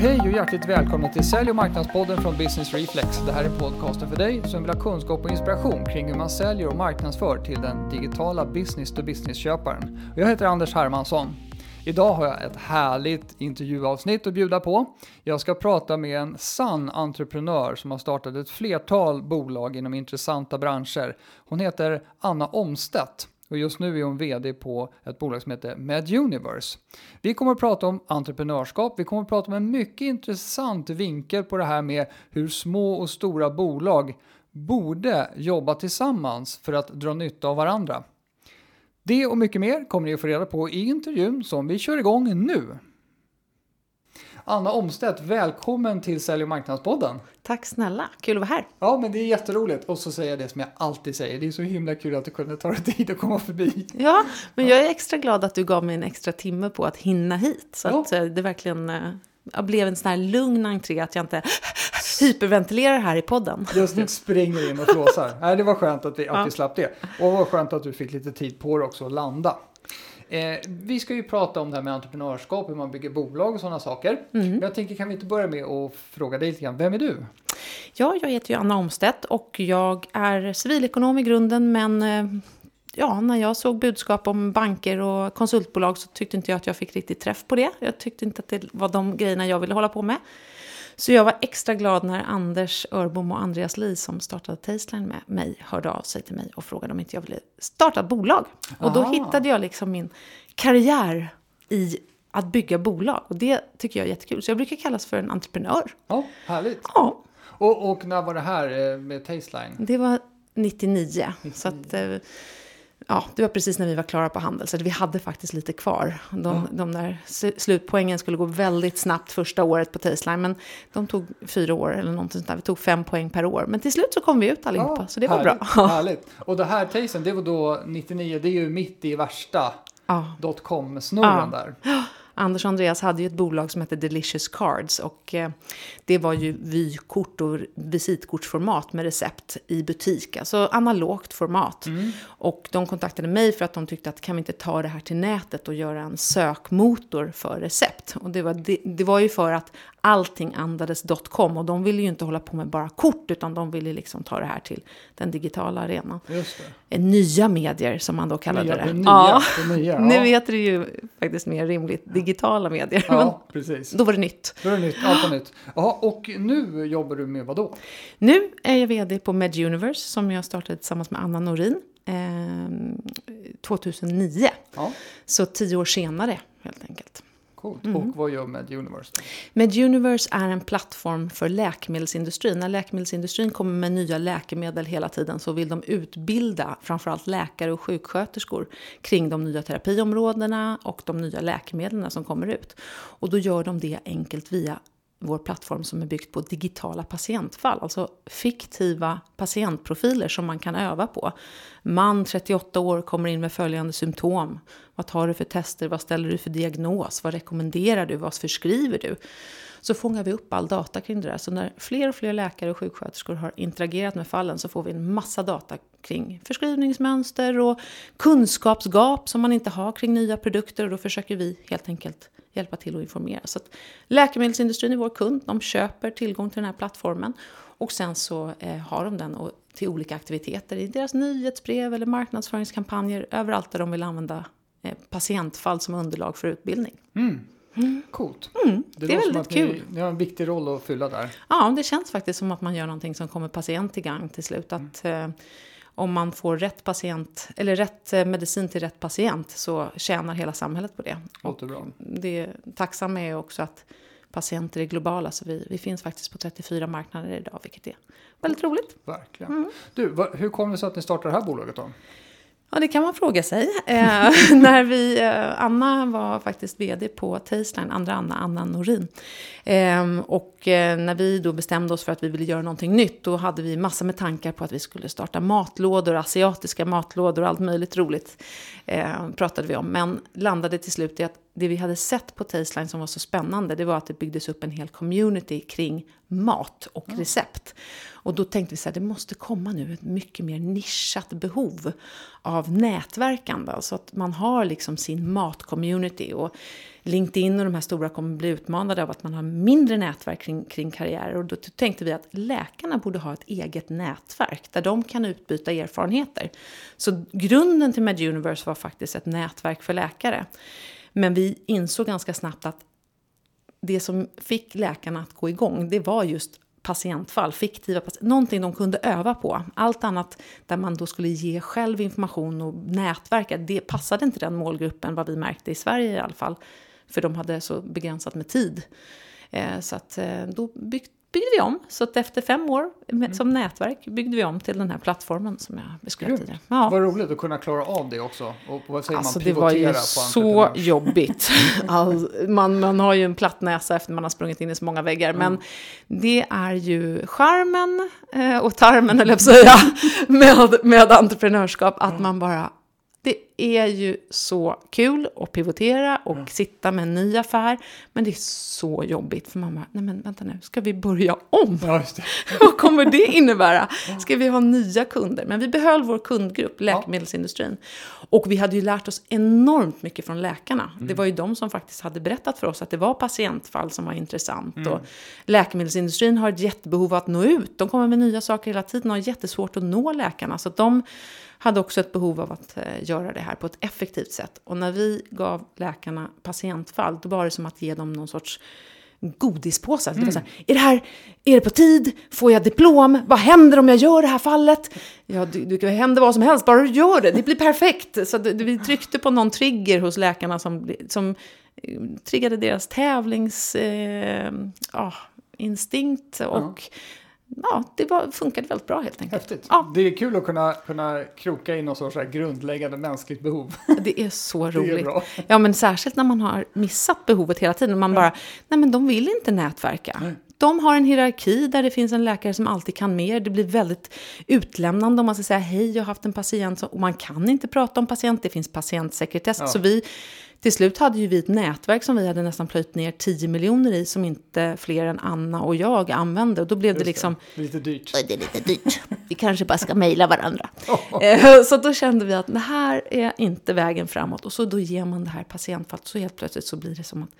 Hej och hjärtligt välkomna till Sälj och marknadspodden från Business Reflex. Det här är podcasten för dig som vill ha kunskap och inspiration kring hur man säljer och marknadsför till den digitala business-to-business-köparen. Jag heter Anders Hermansson. Idag har jag ett härligt intervjuavsnitt att bjuda på. Jag ska prata med en sann entreprenör som har startat ett flertal bolag inom intressanta branscher. Hon heter Anna Omstedt. Och just nu är hon VD på ett bolag som heter MedUniverse. Vi kommer att prata om entreprenörskap, vi kommer att prata om en mycket intressant vinkel på det här med hur små och stora bolag borde jobba tillsammans för att dra nytta av varandra. Det och mycket mer kommer ni att få reda på i intervjun som vi kör igång nu. Anna Omstedt, välkommen till Sälj och marknadspodden. Tack snälla, kul att vara här. Ja, men det är jätteroligt. Och så säger jag det som jag alltid säger, det är så himla kul att du kunde ta dig tid att komma förbi. Ja, men jag är extra glad att du gav mig en extra timme på att hinna hit. Så ja. att eh, det verkligen eh, jag blev en sån här lugn entré, att jag inte hyperventilerar här i podden. Just det, springer in och flåsar. Nej, det var skönt att vi, att vi slapp det. Och vad skönt att du fick lite tid på dig också att landa. Eh, vi ska ju prata om det här med entreprenörskap, hur man bygger bolag och sådana saker. Mm. Men jag tänker, kan vi inte börja med att fråga dig lite grann, vem är du? Ja, jag heter ju Anna Omstedt och jag är civilekonom i grunden, men eh, ja, när jag såg budskap om banker och konsultbolag så tyckte inte jag att jag fick riktigt träff på det. Jag tyckte inte att det var de grejerna jag ville hålla på med. Så jag var extra glad när Anders Örbom och Andreas Li som startade Tasteline med mig hörde av sig till mig och frågade om inte jag ville starta ett bolag. Och då hittade jag liksom min karriär i att bygga bolag. Och det tycker jag är jättekul. Så jag brukar kallas för en entreprenör. Ja, härligt. Ja. Och, och när var det här eh, med Tasteline? Det var 99. 99. Så att, eh, ja, det var precis när vi var klara på Handel, så vi hade faktiskt lite kvar. De, mm. de där slutpoängen skulle gå väldigt snabbt första året på Tasteline, men de tog fyra år eller någonting sånt där. Vi tog fem poäng per år, men till slut så kom vi ut allihopa, ja, så det var härligt, bra. Härligt. Och det här Tasten, det var då 99, det är ju mitt i värsta ja. dotcom-snurren ja. där. Anders och Andreas hade ju ett bolag som hette Delicious Cards och eh, det var ju vykort och visitkortsformat med recept i butik, alltså analogt format. Mm. Och de kontaktade mig för att de tyckte att kan vi inte ta det här till nätet och göra en sökmotor för recept? Och det var, det, det var ju för att allting andades .com och de ville ju inte hålla på med bara kort utan de ville liksom ta det här till den digitala arenan. Det. Nya medier som man då kallade nya, det. det nya, ja. det nya, ja. Nu heter det ju faktiskt mer rimligt digitala medier. Ja, precis. Då var det nytt. Då var det nytt, allt var nytt. Jaha, och nu jobbar du med vad då? Nu är jag vd på MedUniverse som jag startade tillsammans med Anna Norin eh, 2009. Ja. Så tio år senare helt enkelt. Coolt. Mm. Och vad gör MedUniverse? MedUniverse är en plattform för läkemedelsindustrin. När läkemedelsindustrin kommer med nya läkemedel hela tiden så vill de utbilda framförallt läkare och sjuksköterskor kring de nya terapiområdena och de nya läkemedlen som kommer ut. Och då gör de det enkelt via vår plattform som är byggt på digitala patientfall, alltså fiktiva patientprofiler som man kan öva på. Man, 38 år, kommer in med följande symptom. Vad tar du för tester? Vad ställer du för diagnos? Vad rekommenderar du? Vad förskriver du? Så fångar vi upp all data kring det där. Så när fler och fler läkare och sjuksköterskor har interagerat med fallen så får vi en massa data kring förskrivningsmönster och kunskapsgap som man inte har kring nya produkter. Och då försöker vi helt enkelt hjälpa till att informera. Så att läkemedelsindustrin är vår kund, de köper tillgång till den här plattformen och sen så eh, har de den till olika aktiviteter i deras nyhetsbrev eller marknadsföringskampanjer överallt där de vill använda eh, patientfall som underlag för utbildning. Mm. Mm. Coolt. Mm, det, det är väldigt kul. Ni, ni, har en viktig roll att fylla där. Ja, det känns faktiskt som att man gör någonting som kommer patient till gang till slut. Att, mm. Om man får rätt patient, eller rätt eh, medicin till rätt patient så tjänar hela samhället på det. Bra. Det tacksamma är också att patienter är globala, så vi, vi finns faktiskt på 34 marknader idag, vilket är väldigt roligt. Verkligen. Mm. Du, hur kom det sig att ni startade det här bolaget då? Ja, det kan man fråga sig. Eh, när vi, eh, Anna var faktiskt vd på Tasteline, andra Anna, Anna Norin. Eh, och eh, när vi då bestämde oss för att vi ville göra någonting nytt, då hade vi massor med tankar på att vi skulle starta matlådor, asiatiska matlådor och allt möjligt roligt eh, pratade vi om. Men landade till slut i att det vi hade sett på Tasteline som var så spännande, det var att det byggdes upp en hel community kring mat och recept. Och då tänkte vi så här, det måste komma nu ett mycket mer nischat behov av nätverkande. Alltså att man har liksom sin matcommunity. Och LinkedIn och de här stora kommer bli utmanade av att man har mindre nätverk kring, kring karriärer. Och då tänkte vi att läkarna borde ha ett eget nätverk där de kan utbyta erfarenheter. Så grunden till MedUniverse var faktiskt ett nätverk för läkare. Men vi insåg ganska snabbt att det som fick läkarna att gå igång, det var just patientfall, fiktiva patientfall, någonting de kunde öva på. Allt annat där man då skulle ge själv information och nätverka, det passade inte den målgruppen vad vi märkte i Sverige i alla fall. För de hade så begränsat med tid. Eh, så att eh, då byggt, byggde vi om. Så att efter fem år med, som nätverk byggde vi om till den här plattformen som jag beskrev tidigare. Ja. Vad roligt att kunna klara av det också. Och vad säger alltså, man? Det var ju så jobbigt. All, man, man har ju en platt näsa efter man har sprungit in i så många väggar. Mm. Men det är ju charmen eh, och tarmen, eller jag säga, med, med entreprenörskap. Att mm. man bara det är ju så kul att pivotera och mm. sitta med en ny affär. Men det är så jobbigt för mamma. Nej men vänta nu, ska vi börja om? Ja, Vad kommer det innebära? Ska vi ha nya kunder? Men vi behöll vår kundgrupp, läkemedelsindustrin. Och vi hade ju lärt oss enormt mycket från läkarna. Mm. Det var ju de som faktiskt hade berättat för oss att det var patientfall som var intressant. Mm. Och läkemedelsindustrin har ett jättebehov att nå ut. De kommer med nya saker hela tiden och har jättesvårt att nå läkarna. Så de hade också ett behov av att eh, göra det här på ett effektivt sätt. Och när vi gav läkarna patientfall, då var det som att ge dem någon sorts godispåse. Mm. Det var så här, är, det här, är det på tid? Får jag diplom? Vad händer om jag gör det här fallet? Ja, du, du kan hända vad som helst, bara du gör det. Det blir perfekt. Så det, vi tryckte på någon trigger hos läkarna som, som eh, triggade deras tävlingsinstinkt. Eh, och ja ja, det var, funkade väldigt bra helt enkelt. Häftigt. Ja. Det är kul att kunna, kunna kroka in någon sorts grundläggande mänskligt behov. Det är så roligt. Är ja, men särskilt när man har missat behovet hela tiden. Man bara, nej men de vill inte nätverka. Nej. De har en hierarki där det finns en läkare som alltid kan mer. Det blir väldigt utlämnande om man ska säga hej, jag har haft en patient. Och man kan inte prata om patient, det finns patientsekretess. Ja. Så vi till slut hade ju vi ett nätverk som vi hade nästan plöjt ner 10 miljoner i som inte fler än Anna och jag använde. Och då blev Just det liksom... Det. Lite dyrt. Det är lite dyrt. Vi kanske bara ska mejla varandra. Oh. Så då kände vi att det här är inte vägen framåt. Och så då ger man det här patientfallet så helt plötsligt så blir det som att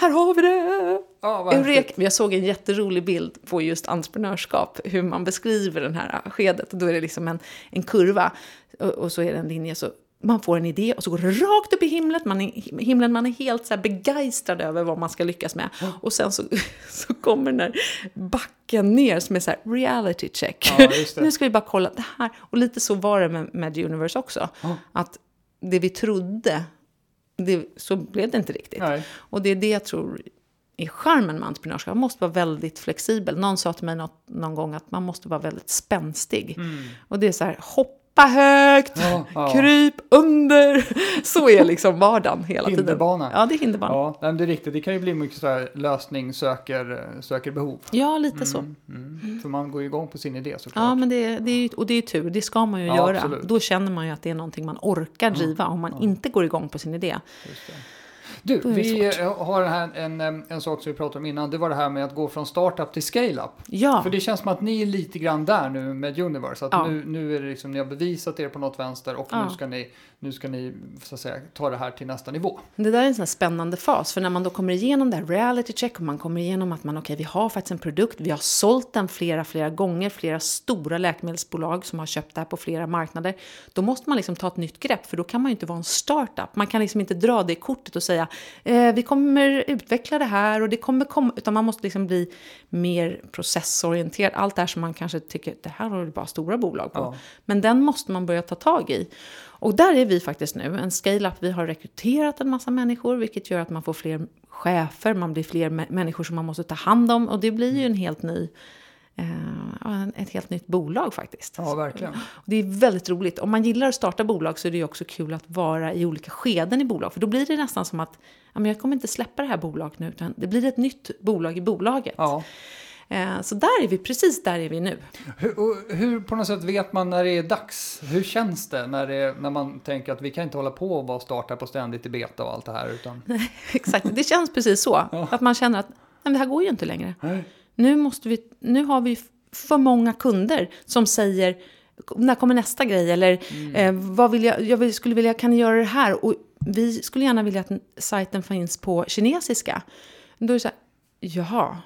här har vi det! Ja, Eureka. Jag såg en jätterolig bild på just entreprenörskap, hur man beskriver det här skedet. Då är det liksom en, en kurva och, och så är det en linje. Så man får en idé och så går det rakt upp i himlen. Man är, himlen, man är helt så begeistrad över vad man ska lyckas med. Mm. Och sen så, så kommer den där backen ner som är så här reality check. Ja, nu ska vi bara kolla det här. Och lite så var det med, med Universe också. Mm. Att det vi trodde, det, så blev det inte riktigt. Nej. Och det är det jag tror är charmen med entreprenörskap. Man måste vara väldigt flexibel. Någon sa till mig något, någon gång att man måste vara väldigt spänstig. Mm. Och det är så här, hopp hoppa högt, ja, ja. kryp under. Så är liksom vardagen hela hinderbana. tiden. Ja, det är hinderbana. Ja, det är riktigt. Det kan ju bli mycket så här lösning söker, söker behov. Ja, lite mm, så. Mm. Mm. För man går ju igång på sin idé såklart. Ja, men det, det är, och det är tur. Det ska man ju ja, göra. Absolut. Då känner man ju att det är någonting man orkar driva om man inte går igång på sin idé. Du, vi har här en, en sak som vi pratade om innan. Det var det här med att gå från startup till scale-up. Ja. För det känns som att ni är lite grann där nu med Universe. Att ja. nu, nu är det liksom, ni har bevisat er på något vänster och ja. nu ska ni, nu ska ni så att säga, ta det här till nästa nivå. Det där är en sån spännande fas. För när man då kommer igenom det här reality check och man kommer igenom att man, okej, okay, vi har faktiskt en produkt. Vi har sålt den flera, flera gånger. Flera stora läkemedelsbolag som har köpt det här på flera marknader. Då måste man liksom ta ett nytt grepp. För då kan man ju inte vara en startup. Man kan liksom inte dra det kortet och säga eh, vi kommer utveckla det här och det kommer komma, utan man måste liksom bli mer processorienterad. Allt det här som man kanske tycker, det här har bara stora bolag på. Ja. Men den måste man börja ta tag i. Och där är vi faktiskt nu, en scale-up. Vi har rekryterat en massa människor, vilket gör att man får fler chefer, man blir fler människor som man måste ta hand om. Och det blir ju en helt ny ett helt nytt bolag faktiskt. Ja, verkligen. Det är väldigt roligt. Om man gillar att starta bolag så är det också kul att vara i olika skeden i bolag. För då blir det nästan som att ja, men jag kommer inte släppa det här bolaget nu, utan det blir ett nytt bolag i bolaget. Ja. Eh, så där är vi, precis där är vi nu. Hur, hur på något sätt vet man när det är dags? Hur känns det när, det, när man tänker att vi kan inte hålla på och vara starta på ständigt i beta och allt det här? Utan... Exakt, det känns precis så. Ja. Att man känner att nej, det här går ju inte längre. Nej. Nu, måste vi, nu har vi för många kunder som säger när kommer nästa grej? Eller eh, vad vill jag, jag skulle vilja, kan ni göra det här? Och vi skulle gärna vilja att sajten finns på kinesiska. Då är det så här, jaha,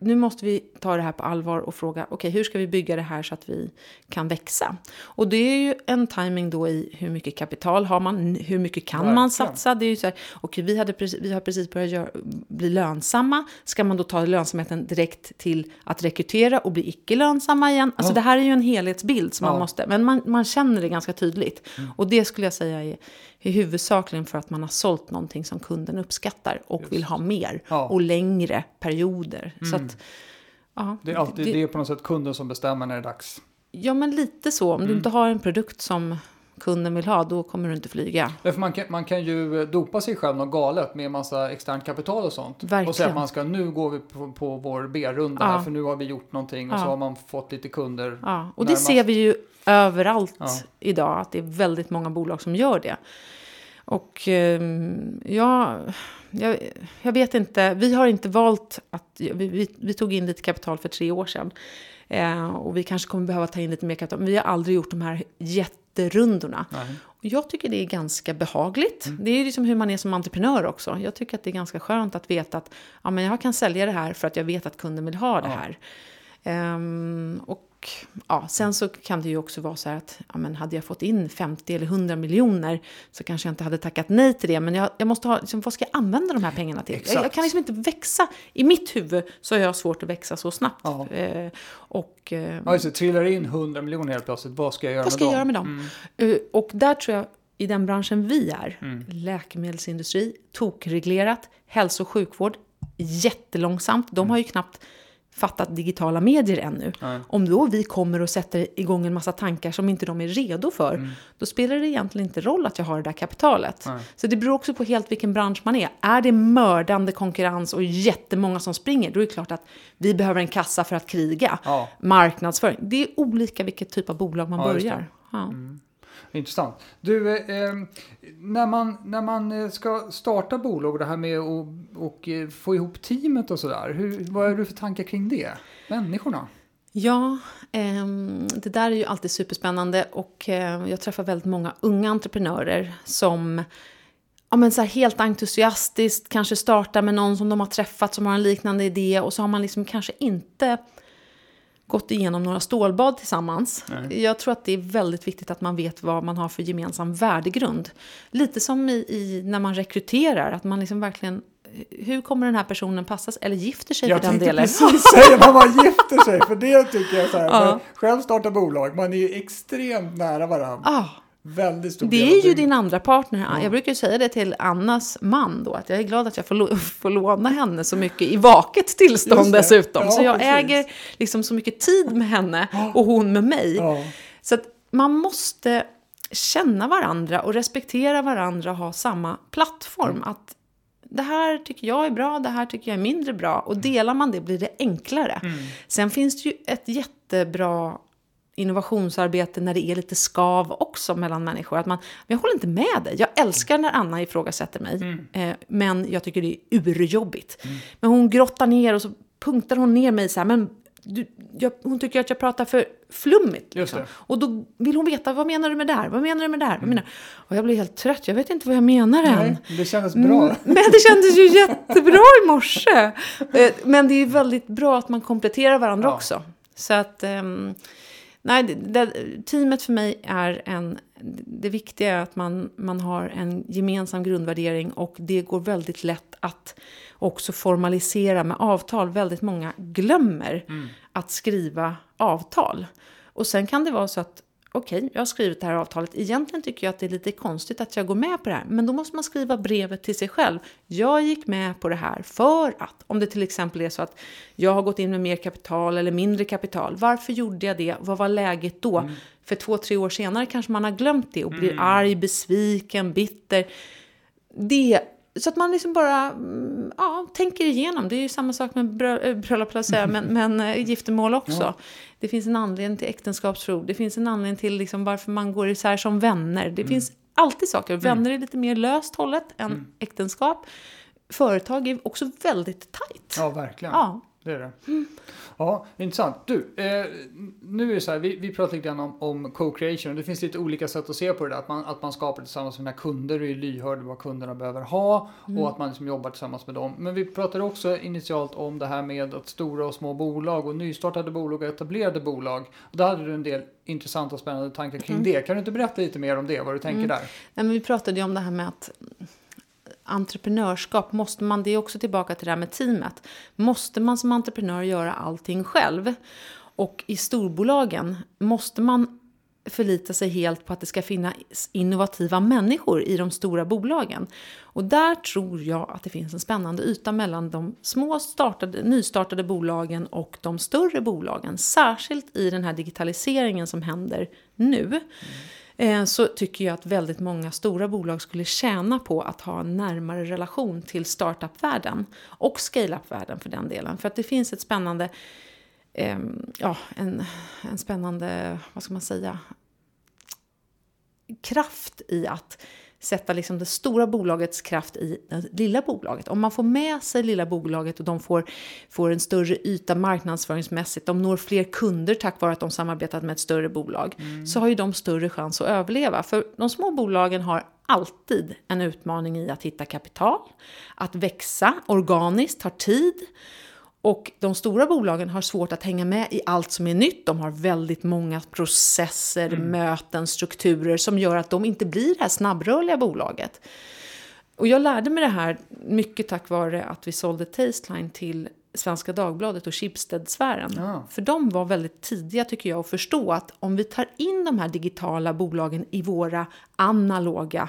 nu måste vi ta det här på allvar och fråga, okej, hur ska vi bygga det här så att vi kan växa? Och det är ju en timing då i hur mycket kapital har man, hur mycket kan man Verkligen. satsa? Det är ju så här, okej, vi, hade precis, vi har precis börjat göra, bli lönsamma. Ska man då ta lönsamheten direkt till att rekrytera och bli icke lönsamma igen? Alltså Ja. det här är ju en helhetsbild som Ja. man måste, men man, man känner det ganska tydligt. Och det skulle jag säga är, är huvudsakligen för att man har sålt någonting som kunden uppskattar och vill ha mer Ja. och längre perioder. Så att, ja, Det är alltid det, är på något sätt kunden som bestämmer när det är dags. Ja, men lite så. Om du inte har en produkt som kunden vill ha, då kommer du inte flyga. Därför man, kan, man kan ju dopa sig själv något galet med massa externt kapital och sånt. Och säga Verkligen. att man ska, nu går vi på, på vår B-runda Ja. här för nu har vi gjort någonting och Ja. så har man fått lite kunder. Ja, och det närmast. ser vi ju överallt idag, att det är väldigt många bolag som gör det. Och ehm, ja, jag, jag vet inte, vi har inte valt att, vi, vi, vi tog in lite kapital för tre år sedan. Eh, och vi kanske kommer behöva ta in lite mer kapital, men vi har aldrig gjort de här jätterundorna. Nej. Och jag tycker det är ganska behagligt. Mm. Det är liksom hur man är som entreprenör också. Jag tycker att det är ganska skönt att veta att ja, men jag kan sälja det här för att jag vet att kunden vill ha det Ja. här. Ehm, och ja, sen så kan det ju också vara så här att ja, men hade jag fått in 50 eller 100 miljoner så kanske jag inte hade tackat nej till det. Men jag, jag måste ha, liksom, vad ska jag använda de här pengarna till? Jag, jag kan liksom inte växa. I mitt huvud så har jag svårt att växa så snabbt. Ja. Eh, och, eh, Ja, just. Trillar in 100 miljoner helt plötsligt, vad ska jag göra vad ska med jag dem? göra med dem? Eh, Och där tror jag, i den branschen vi är, Mm. läkemedelsindustri, tokreglerat, hälso och sjukvård, jättelångsamt. De har ju knappt fattat digitala medier ännu. Nej. Om då vi kommer och sätter igång en massa tankar som inte de är redo för, då spelar det egentligen inte roll att jag har det där kapitalet. Nej. Så det beror också på helt vilken bransch man är. Är det mördande konkurrens och jättemånga som springer, då är det klart att vi behöver en kassa för att kriga. Ja. Marknadsföring, det är olika vilket typ av bolag man Ja, börjar. Ja. Intressant. Du, eh, eh, när, man, när man eh, ska starta bolag, det här med att och, eh, få ihop teamet och sådär. hur- Vad är du för tankar kring det? Människorna? Ja, eh, det där är ju alltid superspännande och eh, jag träffar väldigt många unga entreprenörer som ja, men så här helt entusiastiskt kanske startar med någon som de har träffat som har en liknande idé och så har man liksom kanske inte gått igenom några stålbad tillsammans. Nej. Jag tror att det är väldigt viktigt att man vet vad man har för gemensam värdegrund. Lite som i, i när man rekryterar, att man liksom verkligen hur kommer den här personen passas eller gifter sig Jag för den tänkte delen? precis säga när man gifter sig, för det tycker jag så här. Ja. Själv startar bolag, man är ju extremt nära varandra. Ah, Väldigt stor Det är ju din andra partner. Jag brukar säga det till Annas man då, att jag är glad att jag får, får låna henne så mycket i vaket tillstånd dessutom. Ja, så jag precis. äger liksom så mycket tid med henne och hon med mig. Ja. Så att man måste känna varandra och respektera varandra och ha samma plattform. Mm. Att det här tycker jag är bra, det här tycker jag är mindre bra. Och delar man det blir det enklare. Mm. Sen finns det ju ett jättebra innovationsarbete när det är lite skav också mellan människor. Att man, men jag håller inte med dig. Jag älskar när Anna ifrågasätter mig. Mm. Eh, men jag tycker det är urjobbigt. Men hon grottar ner och så punktar hon ner mig så här. Men du, jag, hon tycker att jag pratar för flummigt. Liksom. Och då vill hon veta, vad menar du med det här? Vad menar du med det här? Vad menar? Och jag blir helt trött. Jag vet inte vad jag menar än. Nej, det kändes bra. Mm, Men det kändes ju jättebra i morse. Eh, Men det är väldigt bra att man kompletterar varandra Ja. också. Så att, ehm, nej, det, det, teamet för mig är en... Det viktiga är att man, man har en gemensam grundvärdering och det går väldigt lätt att också formalisera med avtal. Väldigt många glömmer att skriva avtal. Och sen kan det vara så att okej, jag har skrivit det här avtalet. Egentligen tycker jag att det är lite konstigt att jag går med på det här. Men då måste man skriva brevet till sig själv. Jag gick med på det här för att, om det till exempel är så att jag har gått in med mer kapital eller mindre kapital. Varför gjorde jag det? Vad var läget då? För två, tre år senare kanske man har glömt det och blir arg, besviken, bitter. Det så att man liksom bara mm, ja, tänker igenom. Det är ju samma sak med brö- äh, bröllop, men, men äh, giftermål också. Ja. Det finns en anledning till äktenskapsförord. Det finns en anledning till liksom varför man går isär som vänner. Det finns alltid saker. Vänner är lite mer löst hållet än äktenskap. Företag är också väldigt tajt. Ja, verkligen. Ja. Det är det. Ja, intressant. Du, eh, nu är det så här, vi, vi pratar lite grann om, om co-creation. Det finns lite olika sätt att se på det där. Att man, att man skapar tillsammans med sina kunder och är lyhörd vad kunderna behöver ha. Och att man liksom jobbar tillsammans med dem. Men vi pratade också initialt om det här med att stora och små bolag och nystartade bolag och etablerade bolag. Och där hade du en del intressanta och spännande tankar kring det. Kan du inte berätta lite mer om det, vad du tänker där? Nej, men vi pratade ju om det här med att entreprenörskap, måste man, det är också tillbaka till det här med teamet. Måste man som entreprenör göra allting själv? Och i storbolagen måste man förlita sig helt på att det ska finnas innovativa människor i de stora bolagen. Och där tror jag att det finns en spännande yta mellan de små startade, nystartade bolagen och de större bolagen. Särskilt i den här digitaliseringen som händer nu. Mm. Eh, så tycker jag att väldigt många stora bolag skulle tjäna på att ha en närmare relation till startup-världen och scale-up-världen för den delen. För att det finns ett spännande, eh, ja, en, en spännande, vad ska man säga, kraft i att sätta liksom det stora bolagets kraft i det lilla bolaget. Om man får med sig lilla bolaget och de får, får en större yta marknadsföringsmässigt, de når fler kunder tack vare att de samarbetat med ett större bolag, så har ju de större chans att överleva. För de små bolagen har alltid en utmaning i att hitta kapital, att växa organiskt tar tid. Och de stora bolagen har svårt att hänga med i allt som är nytt. De har väldigt många processer, möten, strukturer som gör att de inte blir det här snabbrörliga bolaget. Och jag lärde mig det här mycket tack vare att vi sålde Tasteline till Svenska Dagbladet och Schibsted-sfären. Ja. För de var väldigt tidiga tycker jag att förstå att om vi tar in de här digitala bolagen i våra analoga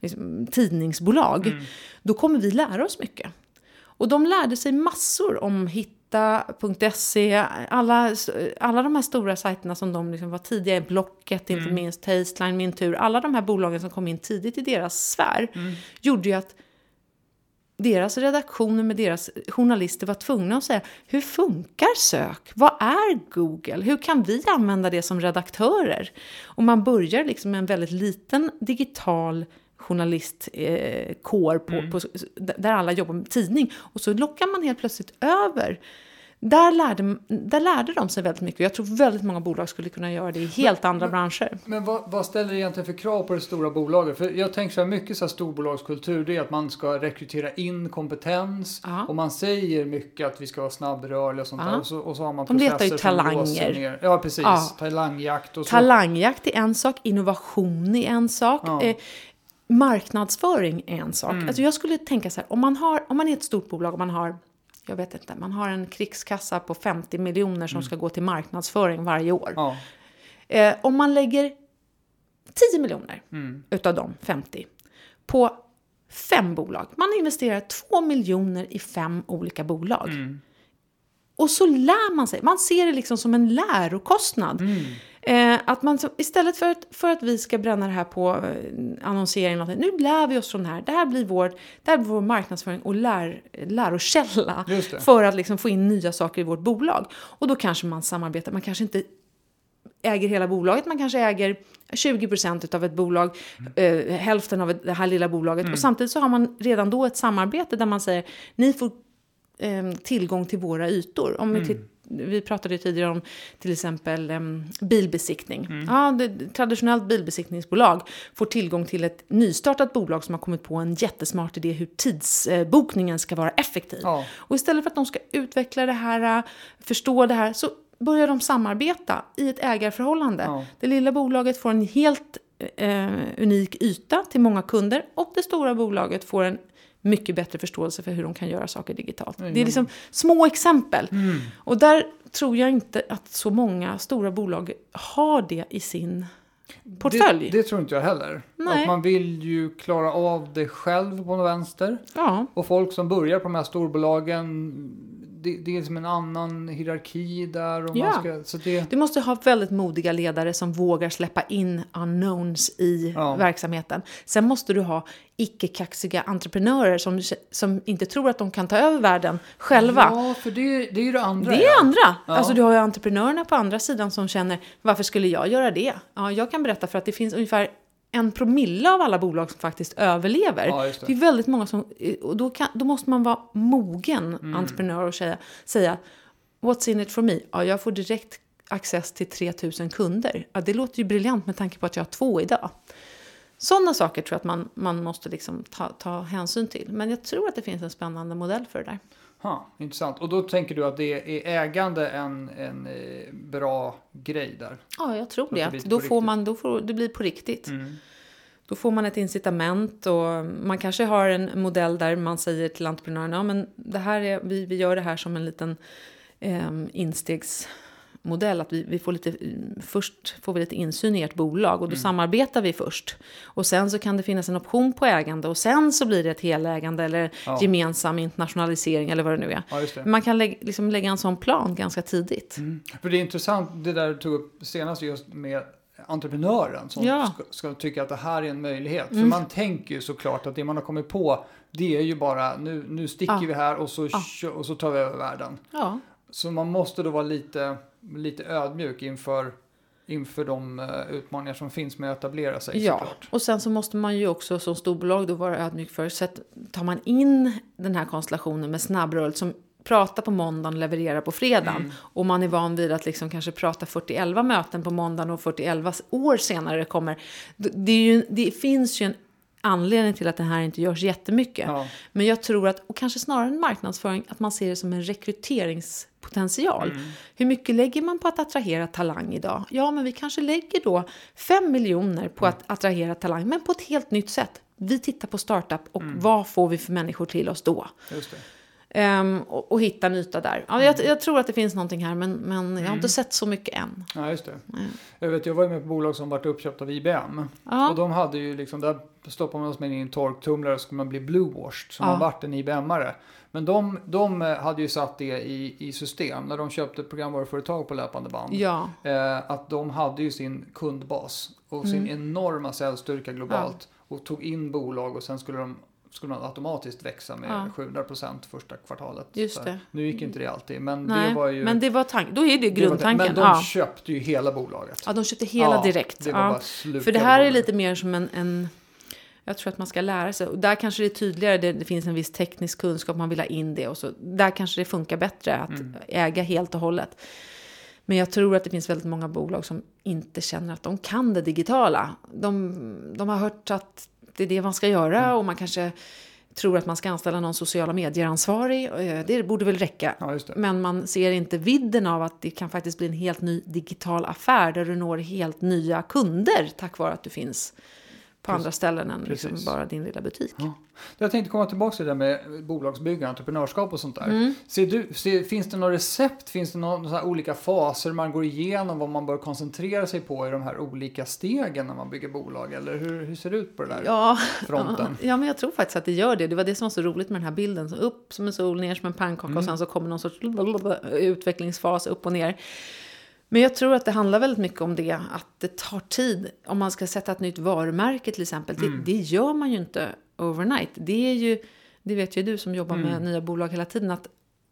liksom, tidningsbolag, då kommer vi lära oss mycket. Och de lärde sig massor om hitta.se, alla, alla de här stora sajterna som de liksom var tidiga i, Blocket inte minst, Tasteline, Min Tur, alla de här bolagen som kom in tidigt i deras sfär, gjorde ju att deras redaktioner med deras journalister var tvungna att säga hur funkar sök? Vad är Google? Hur kan vi använda det som redaktörer? Och man börjar liksom med en väldigt liten digital journalistkår på, på, där alla jobbar med tidning. Och så lockar man helt plötsligt över. Där lärde, där lärde de sig väldigt mycket. Jag tror väldigt många bolag skulle kunna göra det i helt andra branscher. Men vad, vad ställer det egentligen för krav på det stora bolaget? För jag tänker så här, mycket så här storbolagskultur, det är att man ska rekrytera in kompetens. Ja. Och man säger mycket att vi ska vara snabbrörliga och sånt Ja. där. Och så, och så har man De letar ju talanger. Ja, precis. Ja. Talangjakt och så. Talangjakt är en sak, innovation är en sak. Ja. Eh, marknadsföring är en sak. Alltså jag skulle tänka så här, om man, har, om man är ett stort bolag och man har, jag vet inte, man har en krigskassa på 50 miljoner som ska gå till marknadsföring varje år. Ja. Eh, om man lägger 10 miljoner utav de 50 på fem bolag. Man investerar 2 miljoner i fem olika bolag. Och så lär man sig. Man ser det liksom som en lärokostnad. Eh, att man, så- istället för att, för att vi ska bränna det här på eh, annonsering, någonting, nu lär vi oss från det här. Det här blir vår, det här blir vår marknadsföring och lär, lärokälla för att liksom få in nya saker i vårt bolag. Och då kanske man samarbetar. Man kanske inte äger hela bolaget, man kanske äger 20% av ett bolag, eh, hälften av det här lilla bolaget. Och samtidigt så har man redan då ett samarbete där man säger, ni får eh, tillgång till våra ytor. Om vi, titt- vi pratade ju tidigare om till exempel eh, bilbesiktning. Ja, det, traditionellt bilbesiktningsbolag får tillgång till ett nystartat bolag som har kommit på en jättesmart idé hur tidsbokningen ska vara effektiv. Ja. Och istället för att de ska utveckla det här, äh, förstå det här, så börjar de samarbeta i ett ägarförhållande. Ja. Det lilla bolaget får en helt eh, unik yta till många kunder och det stora bolaget får en mycket bättre förståelse för hur de kan göra saker digitalt. Det är liksom små exempel. Och där tror jag inte att så många stora bolag har det i sin portfölj. Det, det tror inte jag heller. Nej. Att man vill ju klara av det själv på något vänster. Ja. Och folk som börjar på de här storbolagen, det, det är som en annan hierarki där. Och Ja. ska, så det, Du måste ha väldigt modiga ledare som vågar släppa in unknowns i Ja. verksamheten. Sen måste du ha icke-kaxiga entreprenörer som, som inte tror att de kan ta över världen själva. Ja, för det, det är ju det andra. Det ja. är andra. Ja. Alltså du har ju entreprenörerna på andra sidan som känner varför skulle jag göra det? Ja, jag kan berätta för att det finns ungefär en promille av alla bolag som faktiskt överlever. Ja, det. det är väldigt många som, och då, kan, då måste man vara mogen Mm. entreprenör och säga, säga What's in it for me? Ja, jag får direkt access till 3000 kunder. Ja, det låter ju briljant med tanke på att jag har två idag. Sådana saker tror jag att man, man måste liksom ta, ta hänsyn till. Men jag tror att det finns en spännande modell för det där. Ha, intressant. Och då tänker du att det är ägande en, en eh, bra grej där? Ja, jag tror det det. Då får man, då får, det blir på riktigt. Mm. Då får man ett incitament och man kanske har en modell där man säger till entreprenören, ja men det här är, vi, vi gör det här som en liten eh, instegsmodell, att vi, vi får lite, först får vi lite insyn i ert bolag och då samarbetar vi först. Och sen så kan det finnas en option på ägande och sen så blir det ett helägande eller Ja. gemensam internationalisering eller vad det nu är. Ja. Man kan lägga, liksom lägga en sån plan ganska tidigt. Mm. För det är intressant det där du tog upp senast just med entreprenören som Ja. Mm. ska, ska tycka att det här är en möjlighet. För man tänker ju såklart att det man har kommit på det är ju bara nu, nu sticker Ja. vi här och så, Ja. och så tar vi över världen. Så man måste då vara lite, lite ödmjuk inför, inför de eh, utmaningar som finns med att etablera sig Ja, såklart. och sen så måste man ju också som storbolag då vara ödmjuk för. Så att tar man in den här konstellationen med snabbrörelse som pratar på måndagen, levererar på fredagen. Mm. Och man är van vid att liksom kanske prata 41 möten på måndagen och 41 år senare kommer. Det, ju, det finns ju en anledning till att det här inte görs jättemycket. Ja. Men jag tror att, och kanske snarare en marknadsföring, att man ser det som en rekryteringspotential. Mm. Hur mycket lägger man på att attrahera talang idag? Ja, men vi kanske lägger då 5 miljoner på att attrahera talang, men på ett helt nytt sätt. Vi tittar på startup och vad får vi för människor till oss då? Just det. Ehm, och, och hitta en yta där. Ja, jag, jag tror att det finns någonting här, men, men jag har inte sett så mycket än. Ja, just det. Jag, vet, jag var ju med på bolag som varit uppköpt av IBM. Ja. Och de hade ju liksom, där stoppade man sig in i en torktumlare och så skulle man bli bluewashed. Så Ja. man vart en IBM-are. Men de, de hade ju satt det i, i system när de köpte programvaruföretag på löpande band. Ja, Eh, att de hade ju sin kundbas och sin Mm. enorma säljstyrka globalt. Och tog in bolag och sen skulle de skulle man automatiskt växa med Ja. 700% första kvartalet. Just det. Nu gick inte det alltid, men nej, det var ju... men det var tanken. Då är det grundtanken. Men de ja. köpte ju hela bolaget. ja, de köpte hela Ja, direkt. Det För det här är lite mer som en, en... Jag tror att man ska lära sig. Och där kanske det är tydligare. Det, det finns en viss teknisk kunskap. Man vill ha in det. Och så, där kanske det funkar bättre att Mm. äga helt och hållet. Men jag tror att det finns väldigt många bolag som inte känner att de kan det digitala. De, de har hört att det är det man ska göra. Mm. Och man kanske tror att man ska anställa någon sociala medier-ansvarig. Eh, Det borde väl räcka. Ja. Men man ser inte vidden av att det kan faktiskt bli en helt ny digital affär där du når helt nya kunder tack vare att du finns på andra ställen än liksom bara din lilla butik. Ja. Jag tänkte komma tillbaka till det där med bolagsbygge, entreprenörskap och sånt där. Mm. Ser du, ser, finns det några recept? Finns det några olika faser man går igenom vad man bör koncentrera sig på i de här olika stegen när man bygger bolag? Eller hur, hur ser det ut på det där Ja, fronten? ja, men jag tror faktiskt att det gör det. Det var det som var så roligt med den här bilden. Så upp som en sol, ner som en pannkaka Mm. och sen så kommer någon sorts utvecklingsfas upp och ner. Men jag tror att det handlar väldigt mycket om det, att det tar tid. Om man ska sätta ett nytt varumärke till exempel, Mm. det, det gör man ju inte overnight. Det är ju, det vet ju du som jobbar Mm. med nya bolag hela tiden, att,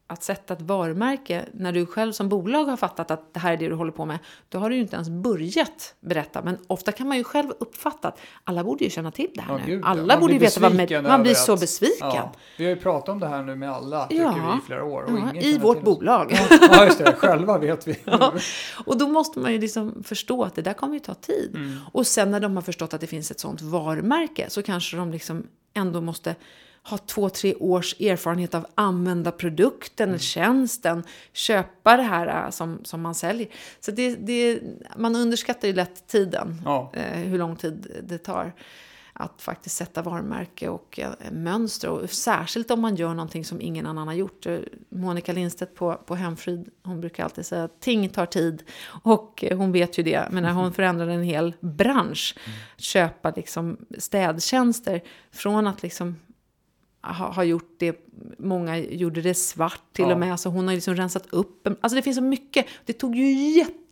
att sätta ett varumärke, när du själv som bolag har fattat att det här är det du håller på med, då har du ju inte ens börjat berätta. Men ofta kan man ju själv uppfatta att alla borde ju känna till det här Ja, nu. gud, alla Man borde ju veta vad med, man blir så besviken. Ja, vi har ju pratat om det här nu med alla, tycker Ja. vi, i flera år. Ja, I vårt bolag. Ja, just det. Själva vet vi. Och då måste man ju liksom förstå att det där kommer ju ta tid. Mm. Och sen när de har förstått att det finns ett sånt varumärke så kanske de liksom ändå måste ha två, tre års erfarenhet av använda produkten, Mm. tjänsten, köpa det här äh, som, som man säljer. Så det, det, man underskattar ju lätt tiden, Ja. eh, hur lång tid det tar att faktiskt sätta varumärke och eh, mönster. Och särskilt om man gör någonting som ingen annan har gjort. Eh, Monica Lindstedt på, på Hemfrid, hon brukar alltid säga att ting tar tid. Och hon vet ju det. Men när hon förändrade en hel bransch, köpa liksom städtjänster från att liksom har, gjort det, många gjorde det svart till Ja. och med. Alltså hon har liksom rensat upp. Alltså det finns så mycket. Det tog ju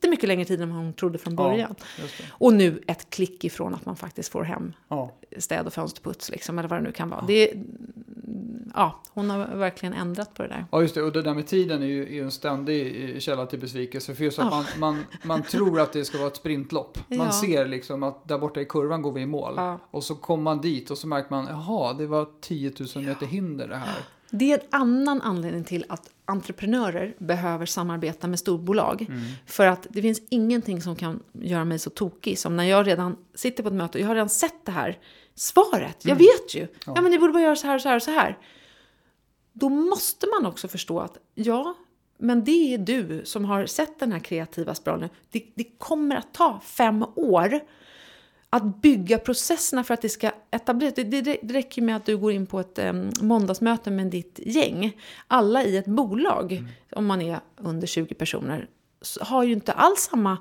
jättemycket längre tid än vad hon trodde från början. Det. Och nu ett klick ifrån att man faktiskt får hem Ja. städ och fönsterputs, liksom, eller vad det nu kan vara. Det, ja, hon har verkligen ändrat på det där. Ja, just det. Och det där med tiden är ju, är en ständig eh, källa till besvikelse. För just att Ja. man, man, man tror att det ska vara ett sprintlopp. Man Ja. ser liksom att där borta i kurvan går vi i mål. Ja. Och så kommer man dit och så märker man, jaha, det var 10 000 meter hinder det här. Det är en annan anledning till att entreprenörer behöver samarbeta med storbolag. För att det finns ingenting som kan göra mig så tokig som när jag redan sitter på ett möte och jag har redan sett det här svaret. Jag vet ju. Ja. men ni borde bara göra så här och så här och så här. Då måste man också förstå att ja, men det är du som har sett den här kreativa spiralen. Det, det kommer att ta fem år att bygga processerna för att det ska etableras. Det, det, det räcker med att du går in på ett um, måndagsmöte med ditt gäng. Alla i ett bolag, om man är under 20 personer, har ju inte alls samma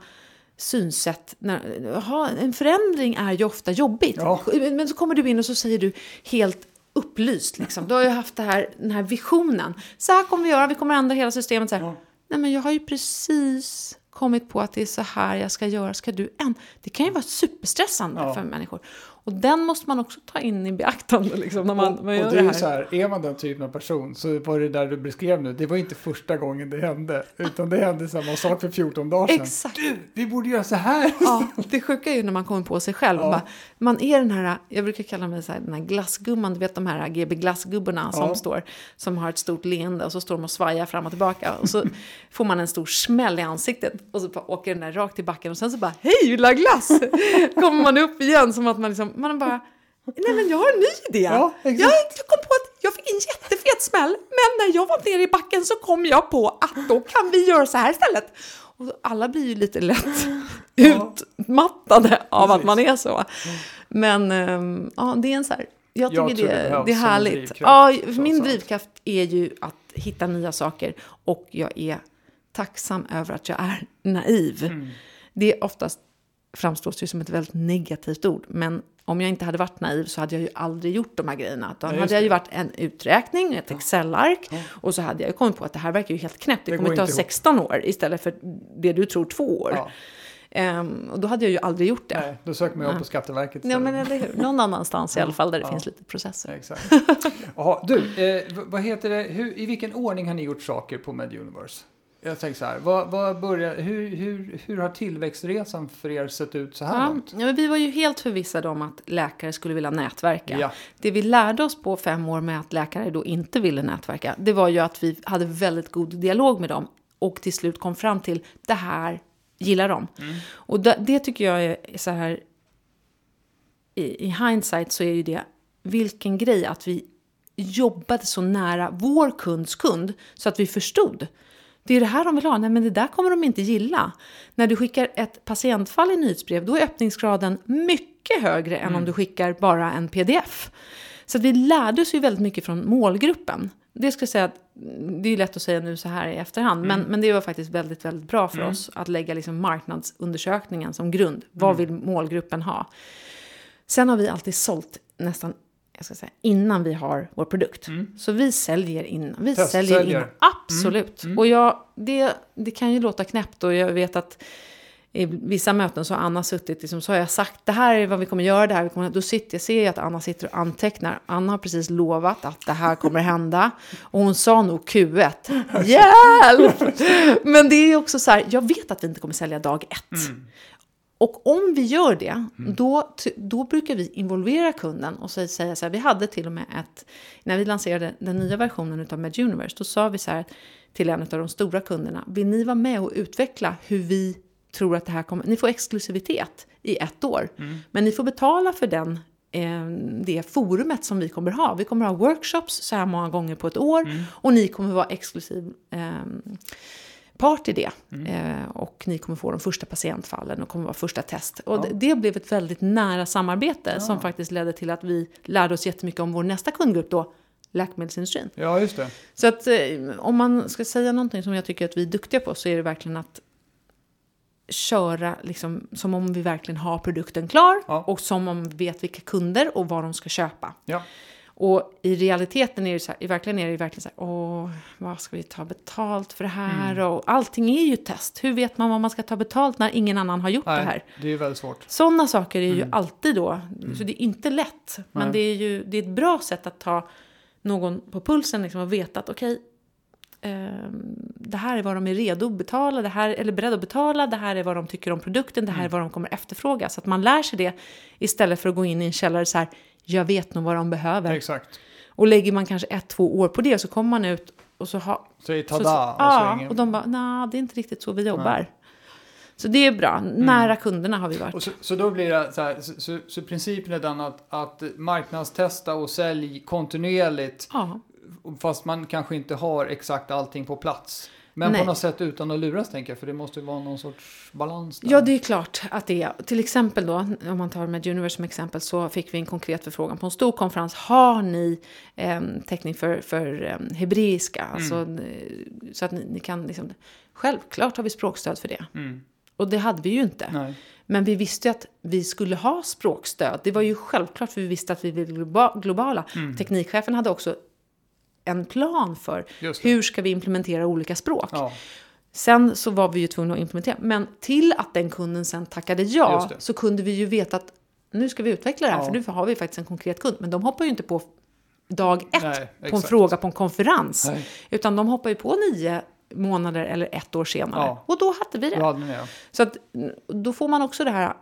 synsätt. När, ha, en förändring är ju ofta jobbigt. Ja. Men så kommer du in och så säger du helt upplyst. Liksom. Du har ju haft här, den här visionen. Så här kommer vi göra, vi kommer ändra hela systemet. Så här. Ja. Nej, men jag har ju precis kommit på att det är så här jag ska göra. Ska du än? Det kan ju vara superstressande Ja. för människor. Och den måste man också ta in i beaktande liksom, när man, och, man och gör det det är ju här. så här, är man den typen av person så var det där du beskrev nu, det var inte första gången det hände. Utan det hände samma sak för 14 dagar sedan. Exakt. Du, vi borde göra så här. Ja, det sjuka är ju när man kommer på sig själv. Ja. Bara, man är den här, jag brukar kalla mig så här, den här glassgumman, du vet de här GB glassgubbarna som Ja. står, som har ett stort leende och så står de och svajar fram och tillbaka. Och så får man en stor smäll i ansiktet och så åker den där rakt i backen och sen så bara, hej vill du ha glass? Kommer man upp igen som att man liksom, man bara, nej men jag har en ny idé. Ja, jag, jag kom på att jag fick en jättefet smäll, men när jag var nere i backen så kom jag på att då kan vi göra så här istället. Och alla blir ju lite lätt utmattade av att Precis. man är så. Men ehm, ja, det är en så här, jag Jag tycker tror det det, det är härligt. drivkraft, Ja, min drivkraft är ju att hitta nya saker och jag är tacksam över att jag är naiv. Mm. Det är oftast framstås ju som ett väldigt negativt ord, men om jag inte hade varit naiv så hade jag ju aldrig gjort de här grejerna. Då Nej, hade jag ju varit en uträkning, ett Excel-ark och så hade jag ju kommit på att det här verkar ju helt knäppt. Det, Det kommer ta inte ihop. 16 år istället för det du tror två år. Ja, Ehm, och då hade jag ju aldrig gjort det. nej, då söker man upp på Skatteverket. Ja, men eller hur? Någon annanstans i alla fall där det Ja. finns lite processer. Ja, Exakt. Jaha, du, eh, vad heter det, hur, i vilken ordning har ni gjort saker på Med Universe? Jag tänker så här, vad, vad börjar, hur, hur, hur har tillväxtresan för er sett ut så här Ja, långt? ja, vi var ju helt förvissade om att läkare skulle vilja nätverka. Ja. Det vi lärde oss på fem år med att läkare då inte ville nätverka, det var ju att vi hade väldigt god dialog med dem och till slut kom fram till det här gillar de. Och det, det tycker jag är så här, i, i hindsight så är ju det vilken grej att vi jobbade så nära vår kunds kund så att vi förstod. Det är det här de vill ha. Nej, men det där kommer de inte gilla. När du skickar ett patientfall i nyhetsbrev, då är öppningsgraden mycket högre än om du skickar bara en pdf. Så att vi lärde oss ju väldigt mycket från målgruppen. Det ska säga att det är lätt att säga nu så här i efterhand, men, men det var faktiskt väldigt, väldigt bra för oss att lägga liksom marknadsundersökningen som grund. Vad vill målgruppen ha? Sen har vi alltid sålt nästan jag ska säga, innan vi har vår produkt. Så vi säljer innan. Vi Testsäljer. säljer innan. Absolut. Och jag, det, det kan ju låta knäppt och jag vet att i vissa möten så har Anna suttit, liksom, så har jag sagt det här är vad vi kommer göra, det här vi kommer, då sitter jag, ser jag att Anna sitter och antecknar. Anna har precis lovat att det här kommer hända. Och hon sa nog Q1. Hjälp! Men det är också så här, jag vet att vi inte kommer sälja dag ett. Och om vi gör det, då, då brukar vi involvera kunden och säga så här, vi hade till och med ett, när vi lanserade den nya versionen av MedUniverse, då sa vi så här till en av de stora kunderna, vill ni vara med och utveckla hur vi tror att det här kommer, ni får exklusivitet i ett år, men ni får betala för den eh, det forumet som vi kommer ha. Vi kommer ha workshops så här många gånger på ett år och ni kommer vara exklusiv eh, part i det. Eh, och ni kommer få de första patientfallen och kommer vara första test. Och det, det blev ett väldigt nära samarbete som faktiskt ledde till att vi lärde oss jättemycket om vår nästa kundgrupp då, läkemedelsindustrin. Ja, just det. Så att eh, om man ska säga någonting som jag tycker att vi är duktiga på så är det verkligen att köra liksom, som om vi verkligen har produkten klar Ja. och som om vi vet vilka kunder och vad de ska köpa. Ja. Och i realiteten är det så här, i verkligen är det verkligen så här, åh, vad ska vi ta betalt för det här? Mm. Och allting är ju test. Hur vet man vad man ska ta betalt när ingen annan har gjort det här? Nej, det är väldigt svårt. Sådana saker är ju Mm. alltid då, så det är inte lätt. Men Nej. det är ju det är ett bra sätt att ta någon på pulsen liksom, och veta att okej, ehm, det här är vad de är redo att betala, det här, eller beredda att betala, det här är vad de tycker om produkten, det här är vad de kommer efterfråga. Så att man lär sig det istället för att gå in i en källare så här, jag vet nog vad de behöver. Exakt. Och lägger man kanske ett, två år på det så kommer man ut och så har... Säg Så, tada så, och ja, ingen... och de bara, nej, det är inte riktigt så vi jobbar. Så det är bra. Nära kunderna har vi varit. Så, så då blir det så här, så, så, så principen är den att, att marknadstesta och sälj kontinuerligt Ja, fast man kanske inte har exakt allting på plats. Men Nej. på något sätt utan att luras tänker jag, för det måste ju vara någon sorts balans där. Ja, det är klart att det är. Till exempel då, om man tar med Universe som exempel, så fick vi en konkret förfrågan på en stor konferens. Har ni eh, täckning för, för eh, hebreiska? Alltså, eh, så att ni, ni kan liksom... Självklart har vi språkstöd för det. Mm. Och det hade vi ju inte. Nej. Men vi visste ju att vi skulle ha språkstöd. Det var ju självklart för vi visste att vi globa- globala. Teknikchefen hade också en plan för hur ska vi implementera olika språk. Ja, Sen så var vi ju tvungna att implementera. Men till att den kunden sen tackade ja så kunde vi ju veta att nu ska vi utveckla det här Ja. för nu har vi faktiskt en konkret kund. Men de hoppar ju inte på dag ett Nej, på en exakt. fråga på en konferens. Nej. Utan de hoppar ju på nio månader eller ett år senare. Ja. Och då hade vi det. hade ni. Så att, då får man också det här,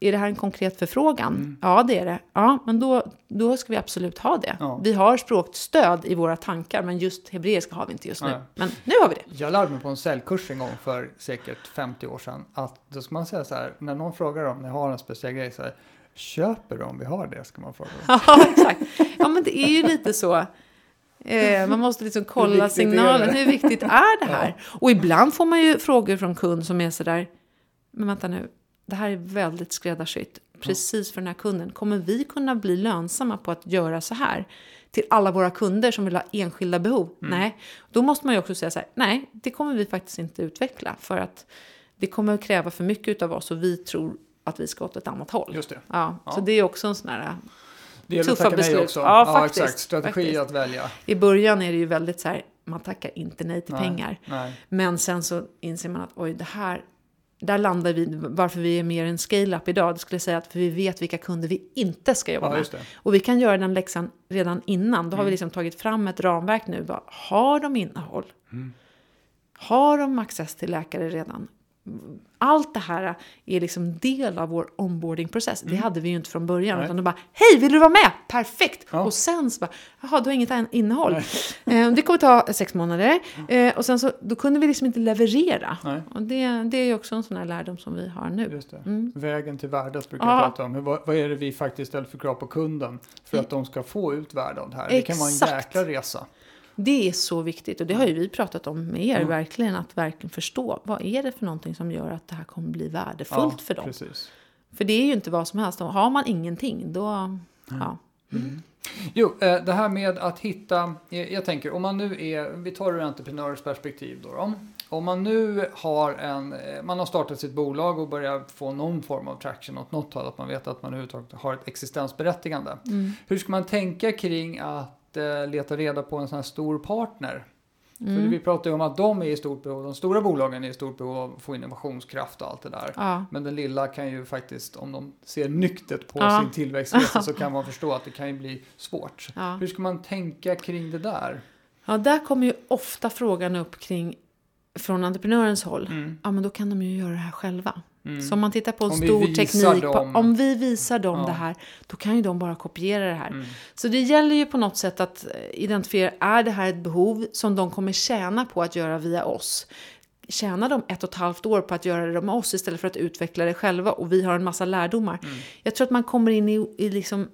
är det här en konkret förfrågan? Mm. Ja, det är det. Ja, men då, då ska vi absolut ha det. Ja. Vi har språkstöd i våra tankar, men just hebreiska har vi inte just nu. Nej. Men nu har vi det. Jag lärde mig på en säljkurs en gång för säkert 50 år sedan att då ska man säga så här, när någon frågar om ni har en speciell grej så här, köper du om vi har det? Ska man fråga. Ja, exakt. Ja, men det är ju lite så. Eh, man måste liksom Hur kolla är signalen. Hur viktigt är det här? Och ibland får man ju frågor från kund som är sådär, men vänta nu, det här är väldigt skräddarsytt. Precis för den här kunden. Kommer vi kunna bli lönsamma på att göra så här? Till alla våra kunder som vill ha enskilda behov? Mm. Nej, då måste man ju också säga så här, nej, det kommer vi faktiskt inte utveckla. För att det kommer att kräva för mycket av oss och vi tror att vi ska åt ett annat håll. Just det. Ja, Ja. Så det är också en sån här Det gäller att Tuffa beslut. också. Ja, faktiskt. exakt. Strategi Faktiskt. att välja. I början är det ju väldigt så här, man tackar inte nej till Nej, pengar. Nej. Men sen så inser man att oj, det här, där landar vi, varför vi är mer en scale-up idag, det skulle säga att för vi vet vilka kunder vi inte ska jobba Ja, med. Och vi kan göra den läxan redan innan. Då har Mm. vi liksom tagit fram ett ramverk nu. Bara, har de innehåll? Mm. Har de access till läkare redan? Allt det här är liksom del av vår onboardingprocess. Det hade vi ju inte från början. Mm. Nej. Utan de bara, hej, vill du vara med? Perfekt! Ja. Och sen så bara, jaha, du har inget innehåll. Eh, det kommer ta sex månader. Eh, och sen så, då kunde vi liksom inte leverera. Nej. Och det, det är ju också en sån här lärdom som vi har nu. Mm. Vägen till värdet brukar Ja. jag prata om. Hur, vad, vad är det vi faktiskt ställer för krav på kunden för att de ska få ut värde av det här? Det kan vara en Exakt. jäkla resa. Det är så viktigt och det har ju vi pratat om med er, Mm. verkligen att verkligen förstå vad är det för någonting som gör att det här kommer bli värdefullt för dem. Precis. För det är ju inte vad som helst, har man ingenting då, ja. Jo, eh, det här med att hitta, eh, jag tänker om man nu är, vi tar ur entreprenörers perspektiv då, då. Om man nu har en, eh, man har startat sitt bolag och börjar få någon form av traction åt något håll, att man vet att man överhuvudtaget har ett existensberättigande. Hur ska man tänka kring att eh, leta reda på en sån här stor partner? Mm. För vi pratar ju om att de är i stort behov, de stora bolagen är i stort behov av att få innovationskraft och allt det där. ja. Men den lilla kan ju faktiskt, om de ser nyktert på Ja. sin tillväxtresa så kan man förstå att det kan ju bli svårt. Ja. Hur ska man tänka kring det där? ja, där kommer ju ofta frågan upp kring från entreprenörens håll. Mm. Ja, men då kan de ju göra det här själva. Mm. Så om man tittar på en Om stor teknik, dem- på, om vi visar dem Ja. det här, då kan ju de bara kopiera det här. Mm. Så det gäller ju på något sätt att eh, identifiera, är det här ett behov som de kommer tjäna på att göra via oss? Tjänar de ett och ett halvt år på att göra det med oss istället för att utveckla det själva och vi har en massa lärdomar? Mm. Jag tror att man kommer in i, i liksom,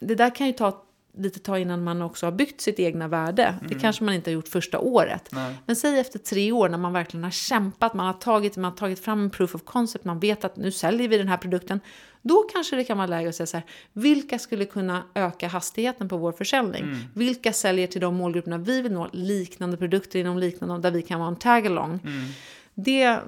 det där kan ju ta lite tag innan man också har byggt sitt egna värde. Det kanske man inte har gjort första året. Nej. Men säg efter tre år när man verkligen har kämpat, man har tagit, man har tagit fram en proof of concept, man vet att nu säljer vi den här produkten. Då kanske det kan vara läge att säga så här, vilka skulle kunna öka hastigheten på vår försäljning? Mm. Vilka säljer till de målgrupperna vi vill nå, liknande produkter inom liknande, där vi kan vara en tag-along? Mm. Det,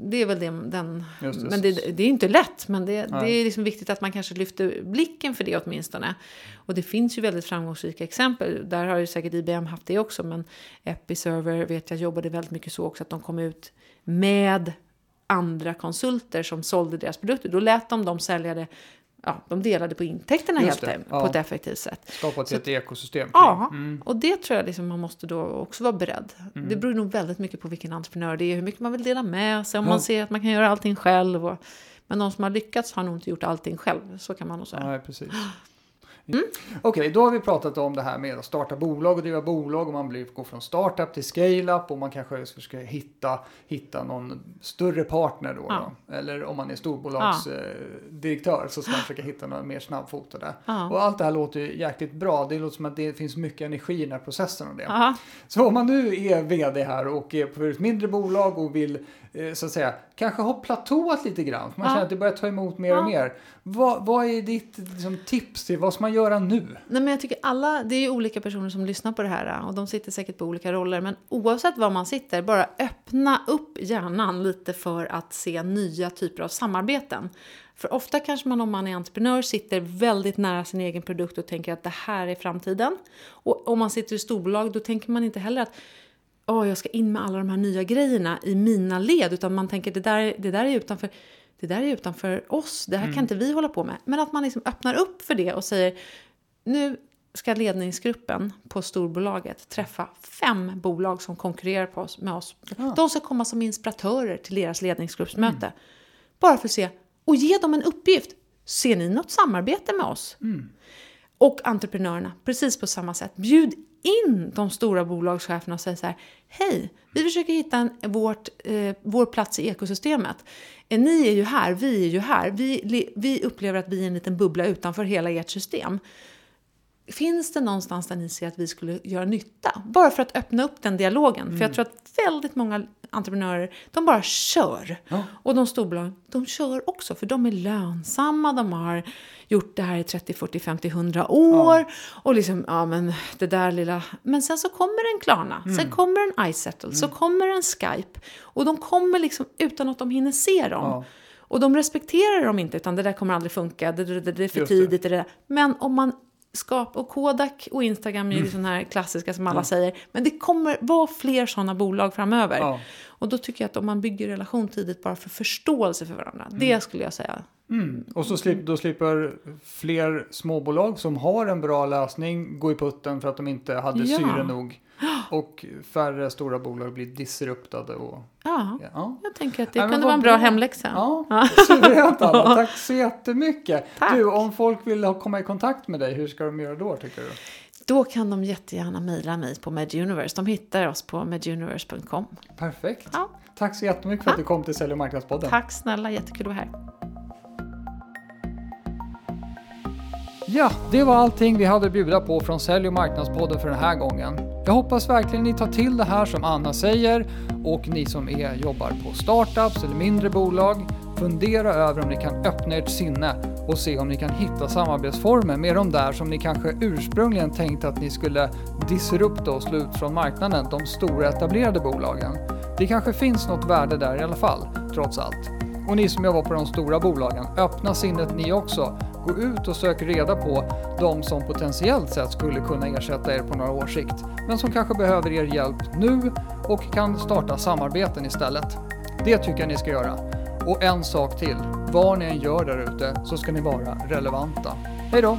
det är väl det, den... Det. Men det, det är inte lätt, men det, det är liksom viktigt att man kanske lyfter blicken för det åtminstone. Och det finns ju väldigt framgångsrika exempel. Där har ju säkert IBM haft det också, men Episerver vet jag jobbade väldigt mycket så också att de kom ut med andra konsulter som sålde deras produkter. Då lät de dem sälja det ja, de delade på intäkterna Just helt det, på ja. ett effektivt sätt. Skapat ett ekosystem. kring. Ja, Mm. och det tror jag liksom man måste då också vara beredd. Det beror nog väldigt mycket på vilken entreprenör det är, hur mycket man vill dela med sig, om Ja. man ser att man kan göra allting själv. Och, men de som har lyckats har nog inte gjort allting själv, så kan man nog säga. Nej, precis. Mm. Okej, då har vi pratat om det här med att starta bolag och driva bolag och man blir, går från startup till scale-up och man kanske ska hitta, hitta någon större partner då. Ja. då. Eller om man är storbolagsdirektör så ska man försöka hitta några mer snabbfotade. Ja. Och allt det här låter ju jäkligt bra. Det låter som att det finns mycket energi i den här processen och det. Så om man nu är vd här och är på ett mindre bolag och vill så att säga kanske ha platåat lite grann. För man Ja. känner att det börjar ta emot mer Ja. och mer. Vad, vad är ditt liksom, tips till vad ska man göra nu? Nej, men jag tycker alla, det är ju olika personer som lyssnar på det här och de sitter säkert på olika roller. Men oavsett var man sitter, bara öppna upp hjärnan lite för att se nya typer av samarbeten. För ofta kanske man om man är entreprenör sitter väldigt nära sin egen produkt och tänker att det här är framtiden. Och om man sitter i storbolag då tänker man inte heller att Åh, jag ska in med alla de här nya grejerna i mina led. Utan man tänker det där, det där är utanför det där är utanför oss, det här kan inte vi hålla på med. Men att man liksom öppnar upp för det och säger nu ska ledningsgruppen på storbolaget träffa fem bolag som konkurrerar på oss, med oss. Ja. De ska komma som inspiratörer till deras ledningsgruppsmöte. Bara för att se, och ge dem en uppgift. Ser ni något samarbete med oss? Och entreprenörerna, precis på samma sätt. Bjud in de stora bolagscheferna och säga så här, hej, vi försöker hitta en, vårt, eh, vår plats i ekosystemet. Eh, ni är ju här, vi är ju här. Vi, vi upplever att vi är en liten bubbla utanför hela ert system. Finns det någonstans där ni ser att vi skulle göra nytta? Bara för att öppna upp den dialogen. För jag tror att väldigt många entreprenörer, de bara kör. Ja. Och de storbolagen, de kör också för de är lönsamma, de har gjort det här i 30, 40, 50, 100 år. Och liksom, ja men det där lilla... Men sen så kommer en Klarna, sen kommer en iSettle, så kommer en Skype. Och de kommer liksom utan att de hinner se dem. Ja. Och de respekterar dem inte, utan det där kommer aldrig funka, det, det, det, det är för Just tidigt. Det där. Men om man skapar, och Kodak och Instagram är ju Mm. sådana här klassiska som alla säger, men det kommer vara fler sådana bolag framöver. Ja. Och då tycker jag att om man bygger relation tidigt bara för förståelse för varandra, det skulle jag säga. Mm. Och så slip, då slipper fler småbolag som har en bra lösning gå i putten för att de inte hade Ja. syre nog. Och färre stora bolag blir disruptade. Och, Ja, ja. jag tänker att det Ja, kunde vara en bra bra. hemläxa. Ja, suveränt Anna. Tack så jättemycket. Tack. Du, om folk vill komma i kontakt med dig, hur ska de göra då tycker du? Då kan de jättegärna mejla mig på Meduniverse. De hittar oss på meduniverse.com. Perfekt. Ja. Tack så jättemycket för att du kom till Sälj och marknadspodden. Tack snälla, jättekul att vara här. Ja, det var allting vi hade att bjuda på från Sälj och marknadspodden för den här gången. Jag hoppas verkligen ni tar till det här som Anna säger och ni som är, jobbar på startups eller mindre bolag, fundera över om ni kan öppna ert sinne och se om ni kan hitta samarbetsformer med de där som ni kanske ursprungligen tänkte att ni skulle disrupta och slå ut från marknaden, de stora etablerade bolagen. Det kanske finns något värde där i alla fall, trots allt. Och ni som jobbar på de stora bolagen, öppna sinnet ni också. Gå ut och sök reda på de som potentiellt sett skulle kunna ersätta er på några års sikt, men som kanske behöver er hjälp nu och kan starta samarbeten istället. Det tycker jag ni ska göra. Och en sak till, vad ni än gör där ute så ska ni vara relevanta. Hej då!